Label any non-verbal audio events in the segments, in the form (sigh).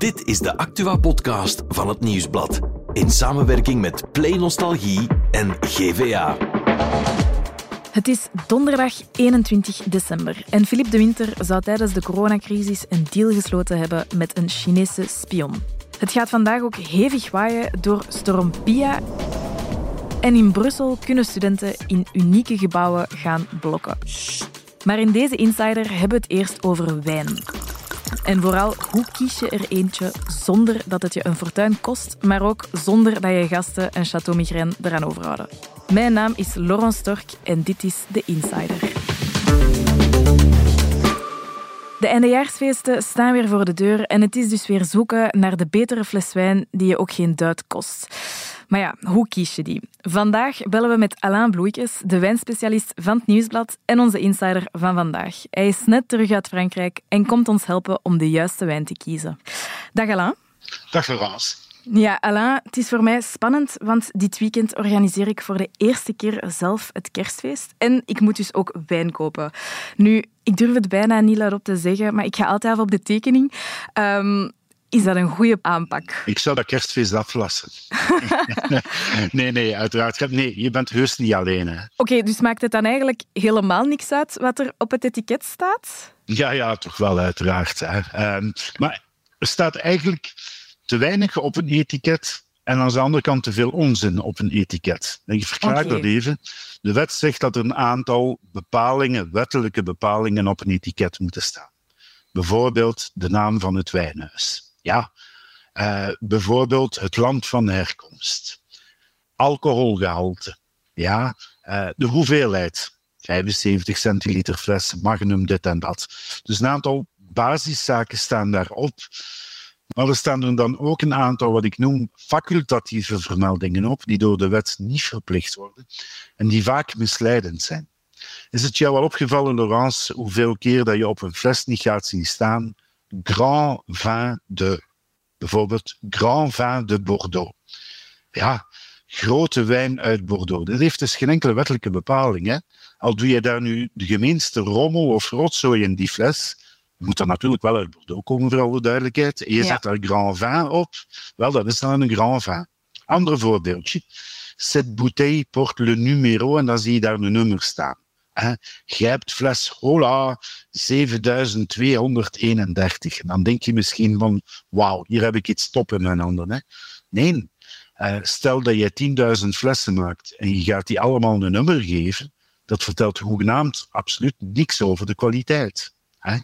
Dit is de Actua-podcast van het Nieuwsblad. In samenwerking met Play Nostalgie en GVA. Het is donderdag 21 december en Philippe de Winter zou tijdens de coronacrisis een deal gesloten hebben met een Chinese spion. Het gaat vandaag ook hevig waaien door storm Pia. En in Brussel kunnen studenten in unieke gebouwen gaan blokken. Maar in deze Insider hebben we het eerst over wijn. En vooral, hoe kies je er eentje zonder dat het je een fortuin kost, maar ook zonder dat je gasten een Chateau Migraine eraan overhouden? Mijn naam is Laurence Stork en dit is The Insider. De eindejaarsfeesten staan weer voor de deur en het is dus weer zoeken naar de betere fles wijn die je ook geen duit kost. Maar ja, hoe kies je die? Vandaag bellen we met Alain Bloeikes, de wijnspecialist van het Nieuwsblad en onze insider van vandaag. Hij is net terug uit Frankrijk en komt ons helpen om de juiste wijn te kiezen. Dag Alain. Dag Laurence. Ja, Alain, het is voor mij spannend, want dit weekend organiseer ik voor de eerste keer zelf het kerstfeest. En ik moet dus ook wijn kopen. Nu, ik durf het bijna niet luidop te zeggen, maar ik ga altijd af op de tekening. Um, is dat een goede aanpak? Ik zou dat kerstfeest aflassen. (laughs) nee, nee, uiteraard. Nee, je bent heus niet alleen. Oké, dus maakt het dan eigenlijk helemaal niks uit wat er op het etiket staat? Ja, ja, toch wel, uiteraard. Hè. Um, maar er staat eigenlijk te weinig op een etiket en aan de andere kant te veel onzin op een etiket. Ik verklaar okay. dat even. De wet zegt dat er een aantal bepalingen, wettelijke bepalingen op een etiket moeten staan. Bijvoorbeeld de naam van het wijnhuis. Ja, uh, bijvoorbeeld het land van herkomst, alcoholgehalte, ja, uh, de hoeveelheid, 75 centiliter fles, magnum, dit en dat. Dus een aantal basiszaken staan daarop. Maar er staan er dan ook een aantal, wat ik noem, facultatieve vermeldingen op, die door de wet niet verplicht worden en die vaak misleidend zijn. Is het jou al opgevallen, Laurence, hoeveel keer dat je op een fles niet gaat zien staan Grand Vin de, bijvoorbeeld Grand Vin de Bordeaux. Ja, grote wijn uit Bordeaux. Dat heeft dus geen enkele wettelijke bepaling. Hè? Al doe je daar nu de gemeenste rommel of rotzooi in die fles, moet dat natuurlijk wel uit Bordeaux komen, voor alle duidelijkheid. En je ja. zet daar Grand Vin op, wel, dat is dan een Grand Vin. Ander voorbeeldje. Cette bouteille porte le numéro en dan zie je daar een nummer staan. Hè. Hebt fles Hola 7231. En dan denk je misschien van, wauw, hier heb ik iets top in mijn handen. Hè. Nee, uh, stel dat je 10.000 flessen maakt en je gaat die allemaal een nummer geven, dat vertelt hoegenaamd absoluut niks over de kwaliteit. Hè.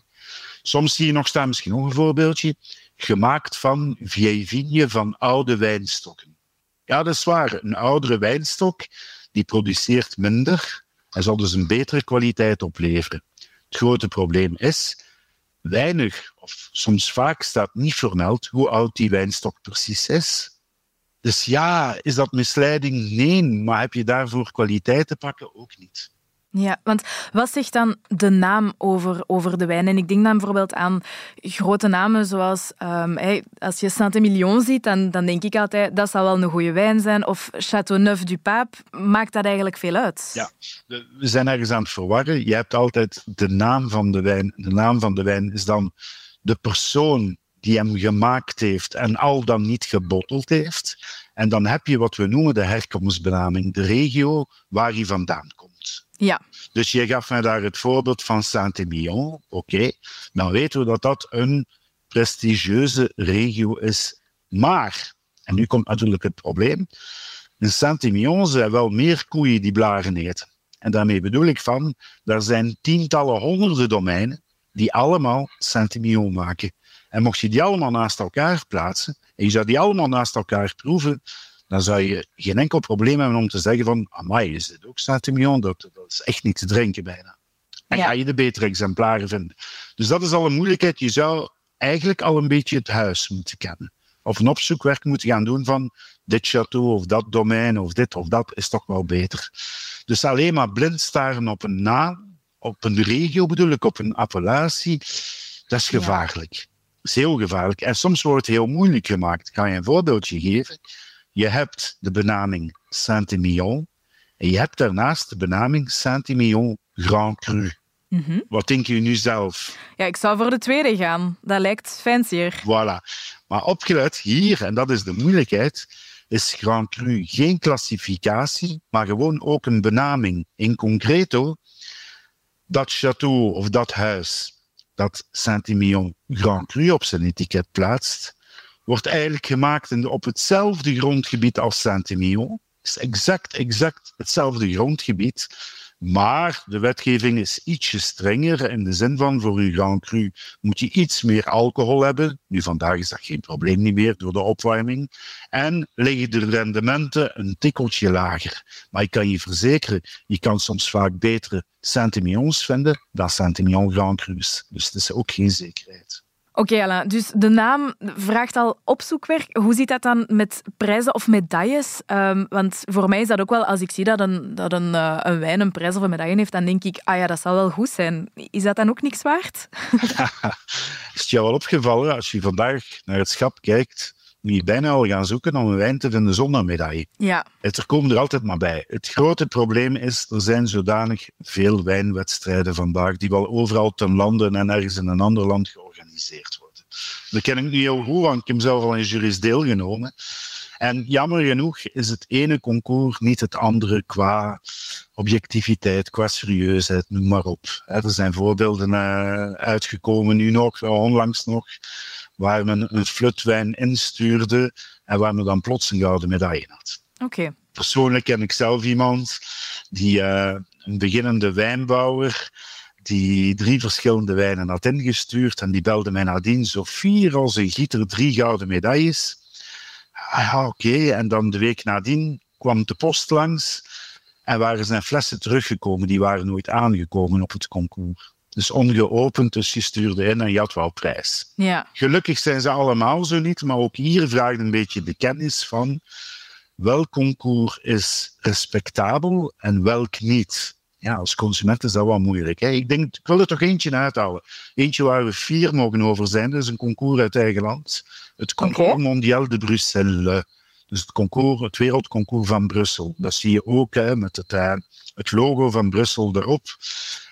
Soms zie je nog staan, misschien nog een voorbeeldje, gemaakt van vieille van oude wijnstokken. Ja, dat is waar. Een oudere wijnstok die produceert minder, en zal dus een betere kwaliteit opleveren. Het grote probleem is, weinig of soms vaak staat niet vermeld hoe oud die wijnstok precies is. Dus ja, is dat misleiding? Nee, maar heb je daarvoor kwaliteit te pakken? Ook niet. Ja, want wat zegt dan de naam over, over de wijn? En ik denk dan bijvoorbeeld aan grote namen zoals, hey, als je Saint-Emilion ziet, dan, dan denk ik altijd, dat zal wel een goede wijn zijn. Of Châteauneuf du Pape, maakt dat eigenlijk veel uit? Ja, we zijn ergens aan het verwarren. Je hebt altijd de naam van de wijn. De naam van de wijn is dan de persoon die hem gemaakt heeft en al dan niet gebotteld heeft. En dan heb je wat we noemen de herkomstbenaming, de regio waar hij vandaan. Ja. Dus je gaf mij daar het voorbeeld van Saint-Emilion. Oké, dan weten we dat dat een prestigieuze regio is. Maar, en nu komt natuurlijk het probleem, in Saint-Emilion zijn wel meer koeien die blaren eten. En daarmee bedoel ik van, er zijn tientallen, honderden domeinen die allemaal Saint-Emilion maken. En mocht je die allemaal naast elkaar plaatsen, en je zou die allemaal naast elkaar proeven, dan zou je geen enkel probleem hebben om te zeggen van, amai, is dit ook Saint-Emilion? Dat, dat is echt niet te drinken bijna. En ja. ga je de betere exemplaren vinden. Dus dat is al een moeilijkheid. Je zou eigenlijk al een beetje het huis moeten kennen. Of een opzoekwerk moeten gaan doen van dit château of dat domein of dit of dat is toch wel beter. Dus alleen maar blind staren op een naam, op een regio bedoel ik, op een appellatie, dat is gevaarlijk. Ja. Dat is heel gevaarlijk. En soms wordt het heel moeilijk gemaakt. Ik ga je een voorbeeldje geven. Je hebt de benaming Saint-Emilion en je hebt daarnaast de benaming Saint-Emilion Grand Cru. Mhm. Wat denk je nu zelf? Ja, ik zou voor de tweede gaan. Dat lijkt fancier. Voilà. Maar opgelet hier, en dat is de moeilijkheid, is Grand Cru geen klassificatie, maar gewoon ook een benaming. In concreto, dat château of dat huis dat Saint-Emilion Grand Cru op zijn etiket plaatst, wordt eigenlijk gemaakt in, op hetzelfde grondgebied als Saint-Emilion. Het is exact, exact hetzelfde grondgebied. Maar de wetgeving is ietsje strenger in de zin van voor uw Grand Cru moet je iets meer alcohol hebben. Nu vandaag is dat geen probleem niet meer door de opwarming. En liggen de rendementen een tikkeltje lager. Maar ik kan je verzekeren, je kan soms vaak betere Saint-Emilions vinden dan Saint-Emilion Grand Cru's. Dus het is ook geen zekerheid. Oké, Alain. Dus de naam vraagt al opzoekwerk. Hoe zit dat dan met prijzen of medailles? Um, want voor mij is dat ook wel, als ik zie dat een, dat een, uh, een wijn een prijs of een medaille heeft, dan denk ik, ah ja, dat zal wel goed zijn. Is dat dan ook niks waard? (laughs) is het jou wel opgevallen, als je vandaag naar het schap kijkt, je bijna al gaan zoeken om een wijn te vinden zonder medaille. Ja. Het, er komen er altijd maar bij. Het grote probleem is, er zijn zodanig veel wijnwedstrijden vandaag, die wel overal ten lande en ergens in een ander land georganiseerd worden. Dat ken ik niet heel goed, want ik heb zelf al in juris deelgenomen. En jammer genoeg is het ene concours niet het andere qua objectiviteit, qua serieusheid, noem maar op. Er zijn voorbeelden uh, uitgekomen, nu nog, onlangs nog, waar men een flutwijn instuurde en waar men dan plots een gouden medaille had. Oké. Persoonlijk ken ik zelf iemand die uh, een beginnende wijnbouwer die drie verschillende wijnen had ingestuurd en die belde mij nadien zo vier als een gieter drie gouden medailles. Ah ja, oké. En dan de week nadien kwam de post langs en waren zijn flessen teruggekomen. Die waren nooit aangekomen op het concours. Dus ongeopend, dus je stuurde in en je had wel prijs. Ja. Gelukkig zijn ze allemaal zo niet, maar ook hier vraagt een beetje de kennis van welk concours is respectabel en welk niet. Ja, als consument is dat wel moeilijk. Hè? Ik, denk, ik wil er toch eentje uithalen. Eentje waar we vier mogen over zijn. Dat is een concours uit eigen land. Het Concours okay. Mondial de Bruxelles. Dus het, concours, het wereldconcours van Brussel. Dat zie je ook hè, met het, uh, het logo van Brussel erop.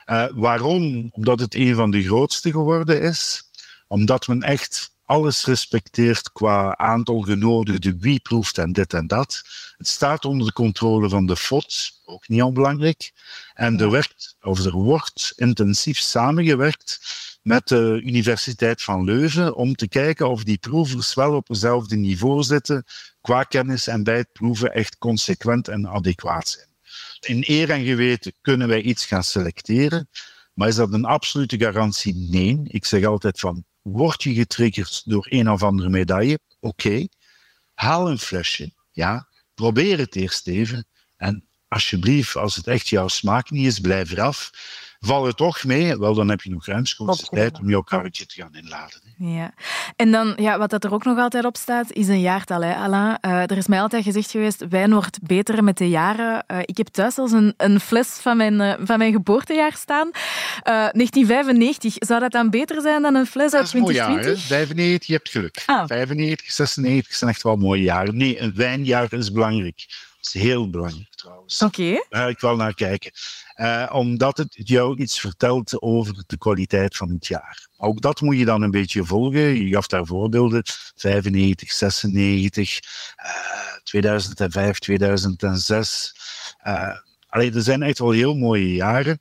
Uh, waarom? Omdat het een van de grootste geworden is. Omdat men echt alles respecteert qua aantal genodigden, wie proeft en dit en dat. Het staat onder de controle van de FOD, ook niet onbelangrijk. En er, werkt, of er wordt intensief samengewerkt met de Universiteit van Leuven om te kijken of die proevers wel op hetzelfde niveau zitten qua kennis en bij het proeven echt consequent en adequaat zijn. In eer en geweten kunnen wij iets gaan selecteren, maar is dat een absolute garantie? Nee. Ik zeg altijd van, word je getriggerd door een of andere medaille? Oké, haal een flesje, ja, probeer het eerst even en alsjeblieft, als het echt jouw smaak niet is, blijf eraf. Val er toch mee, wel dan heb je nog ruimschoots tijd om jouw karretje te gaan inladen. Ja. En dan, ja, wat dat er ook nog altijd op staat, is een jaartal, hè, Alain. Uh, er is mij altijd gezegd geweest, wijn wordt beter met de jaren. Uh, ik heb thuis als een, een fles van mijn, uh, van mijn geboortejaar staan. 1995, zou dat dan beter zijn dan een fles uit 2020? Jaar, 95, je hebt geluk. Ah. 95, 96 zijn echt wel mooie jaren. Nee, een wijnjaar is belangrijk. Dat is heel belangrijk trouwens. Oké. Okay. Daar ga ik wel naar kijken. Uh, omdat het jou iets vertelt over de kwaliteit van het jaar. Ook dat moet je dan een beetje volgen. Je gaf daar voorbeelden. 95, 96, uh, 2005, 2006. Uh, er zijn echt wel heel mooie jaren.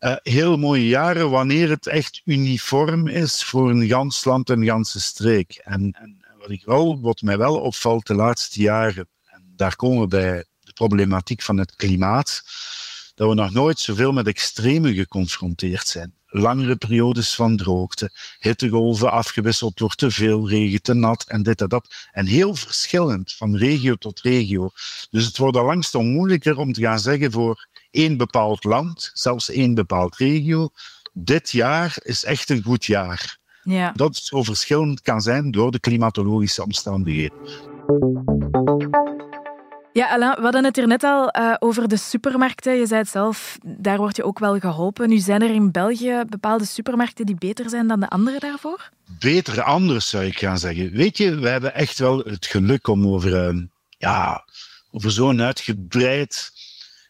Uh, heel mooie jaren wanneer het echt uniform is voor een gans land en ganse streek. En, en wat, ik wel, wat mij wel opvalt de laatste jaren, en daar komen we bij de problematiek van het klimaat, dat we nog nooit zoveel met extremen geconfronteerd zijn. Langere periodes van droogte, hittegolven afgewisseld door te veel regen, te nat en dit en dat. En heel verschillend van regio tot regio. Dus het wordt al langzaam moeilijker om te gaan zeggen voor één bepaald land, zelfs één bepaald regio, dit jaar is echt een goed jaar. Ja. Dat het zo verschillend kan zijn door de klimatologische omstandigheden. Ja, Alain, we hadden het er net al uh, over de supermarkten. Je zei het zelf, daar word je ook wel geholpen. Nu zijn er in België bepaalde supermarkten die beter zijn dan de andere daarvoor? Beter anders, zou ik gaan zeggen. Weet je, we hebben echt wel het geluk om over, uh, ja, over zo'n uitgebreid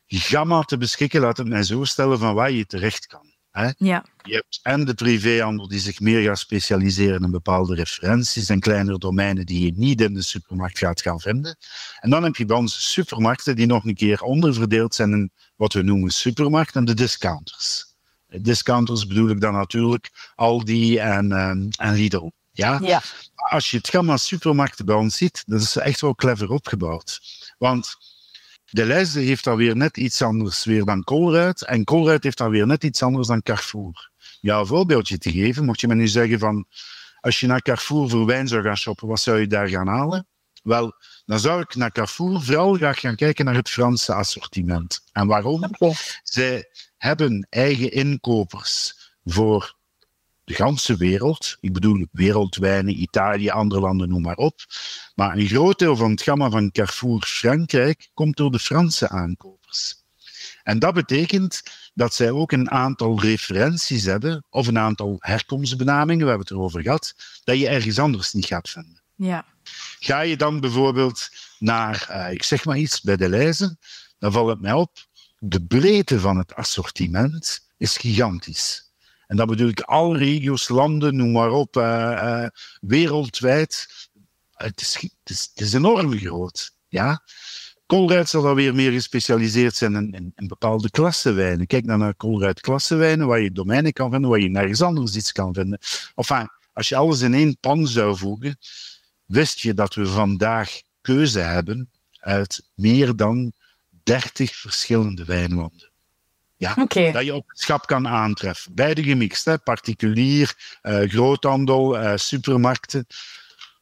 gamma te beschikken, laat het mij zo stellen, van waar je terecht kan. Hè? Ja. Je hebt en de privéhandel die zich meer gaat specialiseren in bepaalde referenties en kleinere domeinen die je niet in de supermarkt gaat gaan vinden. En dan heb je bij ons supermarkten die nog een keer onderverdeeld zijn in wat we noemen supermarkt en de discounters. Discounters bedoel ik dan natuurlijk Aldi en, um, en Lidl. Ja? Ja. Als je het gamma supermarkten bij ons ziet, dat is echt wel clever opgebouwd. Want de lijst heeft dan weer net iets anders weer dan Colruyt. En Colruyt heeft dan weer net iets anders dan Carrefour. Ja, een voorbeeldje te geven, mocht je me nu zeggen van... Als je naar Carrefour voor wijn zou gaan shoppen, wat zou je daar gaan halen? Wel, dan zou ik naar Carrefour vooral graag gaan kijken naar het Franse assortiment. En waarom? Zij hebben eigen inkopers voor de ganse wereld. Ik bedoel wereldwijnen, Italië, andere landen, noem maar op. Maar een groot deel van het gamma van Carrefour Frankrijk komt door de Franse aankopers. En dat betekent dat zij ook een aantal referenties hebben, of een aantal herkomstbenamingen, we hebben het erover gehad, dat je ergens anders niet gaat vinden. Ja. Ga je dan bijvoorbeeld naar, uh, ik zeg maar iets, bij de lijzen, dan valt het mij op, de breedte van het assortiment is gigantisch. En dat bedoel ik alle regio's, landen, noem maar op, uh, uh, wereldwijd. Het is, het, is, het is enorm groot. Ja? Colruyt zal dan weer meer gespecialiseerd zijn in, in, in bepaalde klassenwijnen. Kijk dan naar Colruyt klassenwijnen, waar je domeinen kan vinden, waar je nergens anders iets kan vinden. Enfin, als je alles in één pan zou voegen, wist je dat we vandaag keuze hebben uit meer dan 30 verschillende wijnlanden. Ja, dat je op het schap kan aantreffen. Beide gemixt, hè? particulier, uh, groothandel, uh, supermarkten.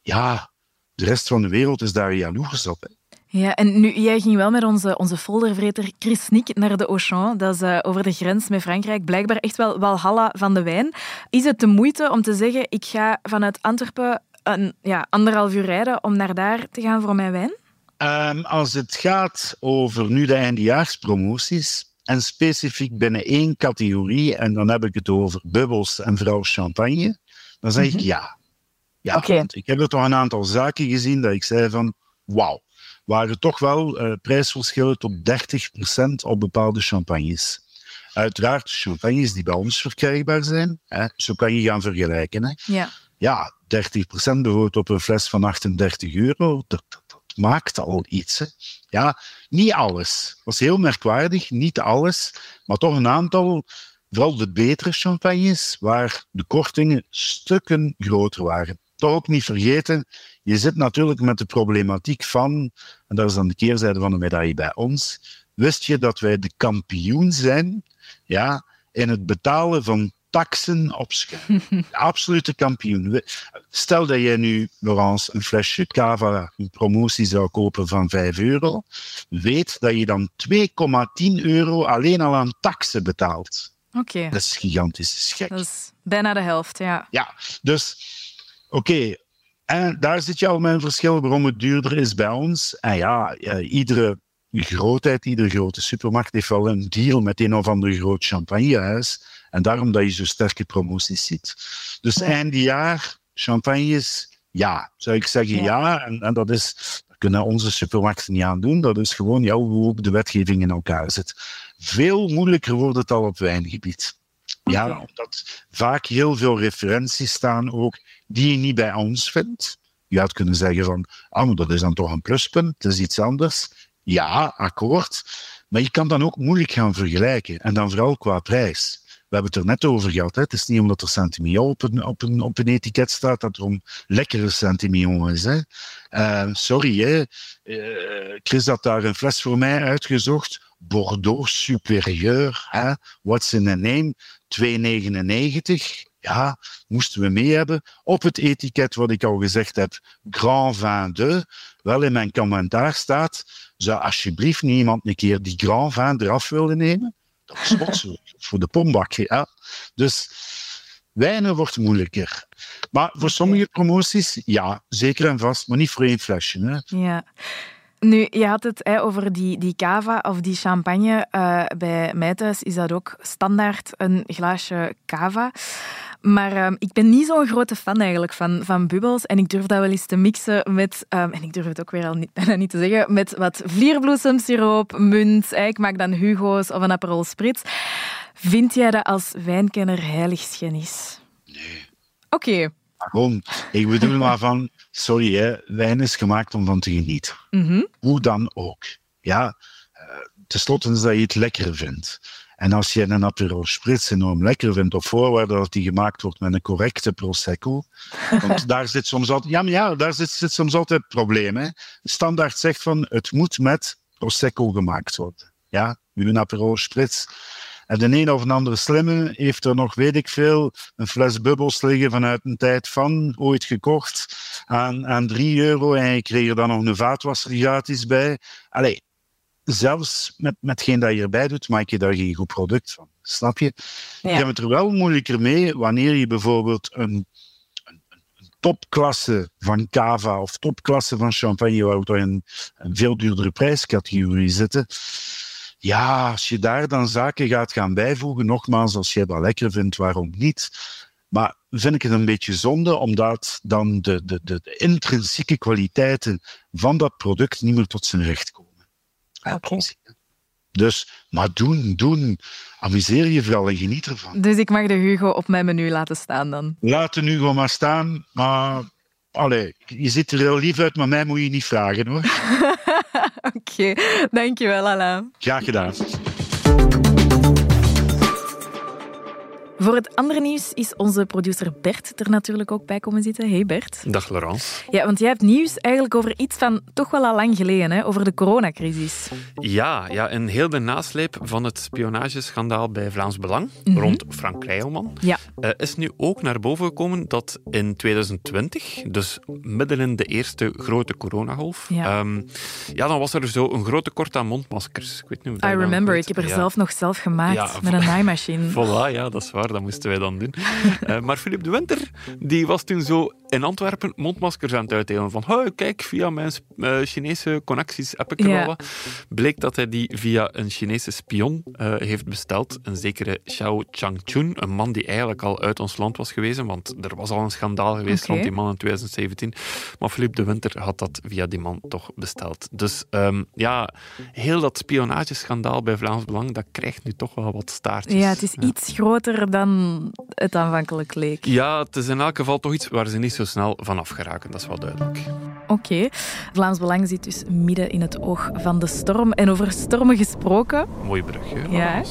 Ja, de rest van de wereld is daar jaloers op. Hè? Ja, en nu, jij ging wel met onze, onze foldervreter Chris Nick naar de Auchan. Dat is uh, over de grens met Frankrijk blijkbaar echt wel Walhalla van de wijn. Is het de moeite om te zeggen, ik ga vanuit Antwerpen een, ja, anderhalf uur rijden om naar daar te gaan voor mijn wijn? Um, als het gaat over nu de eindejaarspromoties, en specifiek binnen één categorie, en dan heb ik het over bubbels en vrouw champagne, dan zeg ik ja. Ja, Oké. want ik heb er toch een aantal zaken gezien dat ik zei van, wauw, waren toch wel uh, prijsverschillen tot 30% op bepaalde champagnes. Uiteraard champagnes die bij ons verkrijgbaar zijn, hè, zo kan je gaan vergelijken. Hè. Ja. Ja, 30% bijvoorbeeld op een fles van 38 euro, dat maakt al iets. Ja, niet alles. Dat was heel merkwaardig, niet alles, maar toch een aantal, vooral de betere champagnes, waar de kortingen stukken groter waren. Toch ook niet vergeten, je zit natuurlijk met de problematiek van, en dat is dan de keerzijde van de medaille bij ons, wist je dat wij de kampioen zijn ja, in het betalen van taxen op schuim. Absolute kampioen. Stel dat jij nu, Laurence, een flesje cava, een promotie zou kopen van 5 euro, weet dat je dan 2,10 euro alleen al aan taxen betaalt. Oké. Okay. Dat is gigantisch, gek. Dat is bijna de helft, ja. Ja, dus oké. Okay. En daar zit je al een verschil waarom het duurder is bij ons. En ja, iedere grootheid, iedere grote supermarkt heeft wel een deal met een of ander groot champagnehuis. En daarom dat je zo sterke promoties ziet. Dus ja. einde jaar, champagnes, ja, zou ik zeggen ja. ja. En, en, dat is, kunnen onze supermarkten niet aan doen. Dat is gewoon ja, hoe de wetgeving in elkaar zit. Veel moeilijker wordt het al op wijngebied. Ja, okay. omdat vaak heel veel referenties staan ook die je niet bij ons vindt. Je had kunnen zeggen van, ah, maar dat is dan toch een pluspunt, dat is iets anders. Ja, akkoord. Maar je kan dan ook moeilijk gaan vergelijken. En dan vooral qua prijs. We hebben het er net over gehad. Hè. Het is niet omdat er Saint-Emilion op een, op, een, etiket staat dat er een lekkere Saint-Emilion is. Hè. Uh, sorry, hè. Uh, Chris had daar een fles voor mij uitgezocht. Bordeaux Supérieur. Hè. What's in a name? 2,99. Ja, moesten we mee hebben. Op het etiket, wat ik al gezegd heb, Grand Vin 2. Wel, in mijn commentaar staat, zou alsjeblieft niemand een keer die Grand Vin eraf willen nemen? Dat is zo, (laughs) voor de pombak. Ja. Dus wijnen wordt moeilijker. Maar voor sommige promoties, ja, zeker en vast, maar niet voor één flesje. Hè. Ja. Nu, je had het hè, over die, die cava of die champagne. Uh, bij mij thuis is dat ook standaard een glaasje cava. Maar um, ik ben niet zo'n grote fan eigenlijk van, van bubbels. En ik durf dat wel eens te mixen met, um, en ik durf het ook weer al niet, (laughs) bijna niet te zeggen, met wat vlierbloesemsiroop, munt. Ik maak dan Hugo's of een Aperol Spritz. Vind jij dat als wijnkenner heiligschennis? Nee. Oké. Okay. Ik bedoel maar van, sorry, hè, wijn is gemaakt om van te genieten. Mm Hoe dan ook. Ja, uh, tenslotte is dat je het lekker vindt. En als je een Aperol Spritz enorm lekker vindt, op voorwaarde dat die gemaakt wordt met een correcte Prosecco, (laughs) want daar zit soms altijd, ja, maar ja, daar zit, zit soms altijd het probleem. Hè. Standaard zegt van, het moet met Prosecco gemaakt worden. Ja, uw Aperol Spritz. En de een of een andere slimme heeft er nog, weet ik veel, een fles bubbels liggen vanuit een tijd van, ooit gekocht, aan, aan 3 euro. En je kreeg er dan nog een vaatwasser gratis bij. Allee, zelfs met, met geen dat je erbij doet, maak je daar geen goed product van. Snap je? Ja. Je hebt het er wel moeilijker mee wanneer je bijvoorbeeld een, een, een topklasse van cava of topklasse van champagne, waar we in een veel duurdere prijscategorie zitten. Ja, als je daar dan zaken gaat gaan bijvoegen, nogmaals, als jij dat lekker vindt, waarom niet? Maar vind ik het een beetje zonde, omdat dan de, de, de, intrinsieke kwaliteiten van dat product niet meer tot zijn recht komen. Okay. Dus, maar doen, doen. Amuseer je vooral en geniet ervan. Dus ik mag de Hugo op mijn menu laten staan dan? Laat de Hugo maar staan, maar... Allee, je ziet er heel lief uit, maar mij moet je niet vragen hoor. (laughs) Oké, okay. dankjewel Alain. Graag gedaan. Voor het andere nieuws is onze producer Bert er natuurlijk ook bij komen zitten. Hey Bert. Dag Laurence. Ja, want jij hebt nieuws eigenlijk over iets van toch wel al lang geleden, hè? over de coronacrisis. Ja, ja, in heel de nasleep van het spionageschandaal bij Vlaams Belang mm -hmm. rond Frank Rijlman ja. uh, is nu ook naar boven gekomen dat in 2020, dus midden in de eerste grote coronagolf, ja, um, ja dan was er zo een groot tekort aan mondmaskers. Ik weet niet hoe I remember, ik heb er ja. zelf nog zelf gemaakt ja, met een naaimachine. (laughs) Voilà, ja, dat is waar dat moesten wij dan doen. uh, maar Philippe de Winter, die was toen zo in Antwerpen mondmaskers aan het uitdelen. Van, oh, kijk, via mijn uh, Chinese connecties heb ik er Ja. Bleek dat hij die via een Chinese spion uh, heeft besteld. Een zekere Xiao Changchun, een man die eigenlijk al uit ons land was geweest. Want er was al een schandaal geweest rond die man in 2017. Maar Philippe de Winter had dat via die man toch besteld. Dus um, ja, heel dat spionageschandaal bij Vlaams Belang, dat krijgt nu toch wel wat staartjes. Ja, het is iets groter dan het aanvankelijk leek. Ja, het is in elk geval toch iets waar ze niet zo snel vanaf geraken. Dat is wel duidelijk. Oké. Vlaams Belang zit dus midden in het oog van de storm. En over stormen gesproken, Mooi brugje. Ja,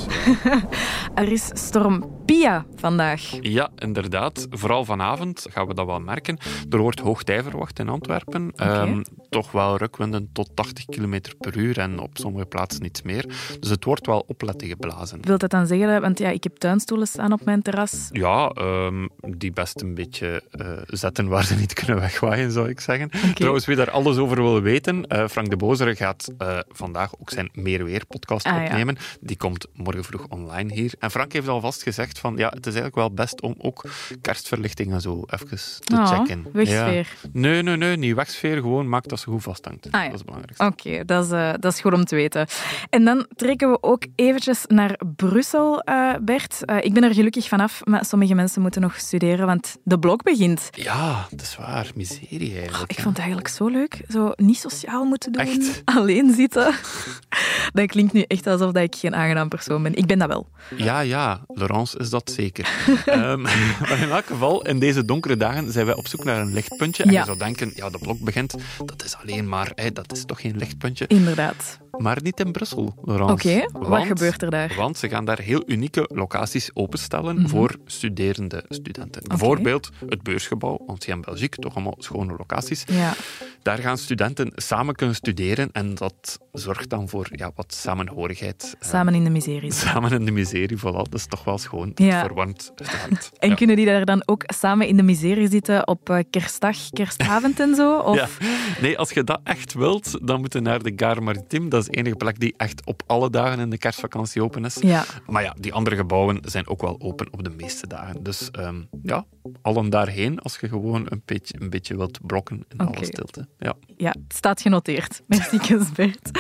(laughs) er is storm Pia vandaag. Ja, inderdaad. Vooral vanavond gaan we dat wel merken. Er wordt hoogtij verwacht in Antwerpen. Ehm, toch wel rukwinden tot 80 km per uur en op sommige plaatsen iets meer. Dus het wordt wel opletten geblazen. Wil dat dan zeggen, want ja, ik heb tuinstoelen staan op mijn terras. Ja, ehm, die best een beetje eh, zetten waar ze niet kunnen wegwaaien, zou ik zeggen. Trouwens, wie daar alles over wil weten, eh, Frank de Bozere gaat eh, vandaag ook zijn Meer Weer podcast Ah, ja. opnemen. Die komt morgen vroeg online hier. En Frank heeft alvast gezegd van, ja, het is eigenlijk wel best om ook kerstverlichting en zo even te Oh, checken. wegsfeer. Ja. Nee, nee, nee, niet wegsfeer, gewoon maak dat ze goed vasthangt. Ah, ja. Dat is het belangrijkste. Oké, dat, is, eh, dat is goed om te weten. En dan trekken we ook eventjes naar Brussel, eh, Bert. Eh, ik ben er gelukkig vanaf, maar sommige mensen moeten nog studeren, want de blok begint. Ja, dat is waar. Miserie Oh, eigenlijk. ik vond het eigenlijk zo leuk. Zo niet sociaal moeten doen, Echt? (laughs) alleen zitten. (laughs) Dat klinkt nu echt alsof dat ik geen aangenaam persoon ben. Ik ben dat wel. Ja, ja, Laurence is dat zeker. (laughs) Ehm, maar in elk geval, in deze donkere dagen zijn wij op zoek naar een lichtpuntje. En Ja. je zou denken, ja, de blok begint, dat is alleen maar, dat is toch geen lichtpuntje. Inderdaad. Maar niet in Brussel, Laurence. Oké, wat gebeurt er daar? Want ze gaan daar heel unieke locaties openstellen voor studerende studenten. Bijvoorbeeld het beursgebouw, want in België toch allemaal schone locaties. Ja. Daar gaan studenten samen kunnen studeren en dat zorgt dan voor ja, wat samenhorigheid. eh, Samen in de miserie. Samen in de miserie, voilà. Dat is toch wel schoon. Ja. Het verwarmt (laughs) het hart. En Ja. kunnen die daar dan ook samen in de miserie zitten op eh, kerstdag, kerstavond en zo? (laughs) Of... Ja. Nee, als je dat echt wilt, dan moet je naar de Gare Maritime. Dat is de enige plek die echt op alle dagen in de kerstvakantie open is. Ja. Maar ja, die andere gebouwen zijn ook wel open op de meeste dagen. Dus ehm, ja, allen daarheen als je gewoon een beetje, een beetje wilt blokken in Oké. alle stilte. Ja. ja, het staat genoteerd. Merci, Bert.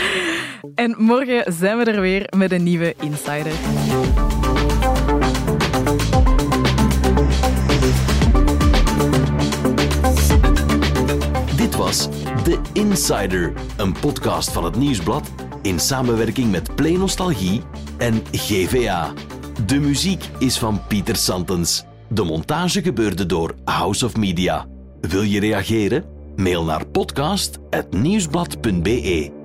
En morgen zijn we er weer met een nieuwe Insider. Dit was The Insider, een podcast van het Nieuwsblad in samenwerking met Play Nostalgie en GVA. De muziek is van Pieter Santens. De montage gebeurde door House of Media. Wil je reageren? Mail naar podcast.nieuwsblad.be.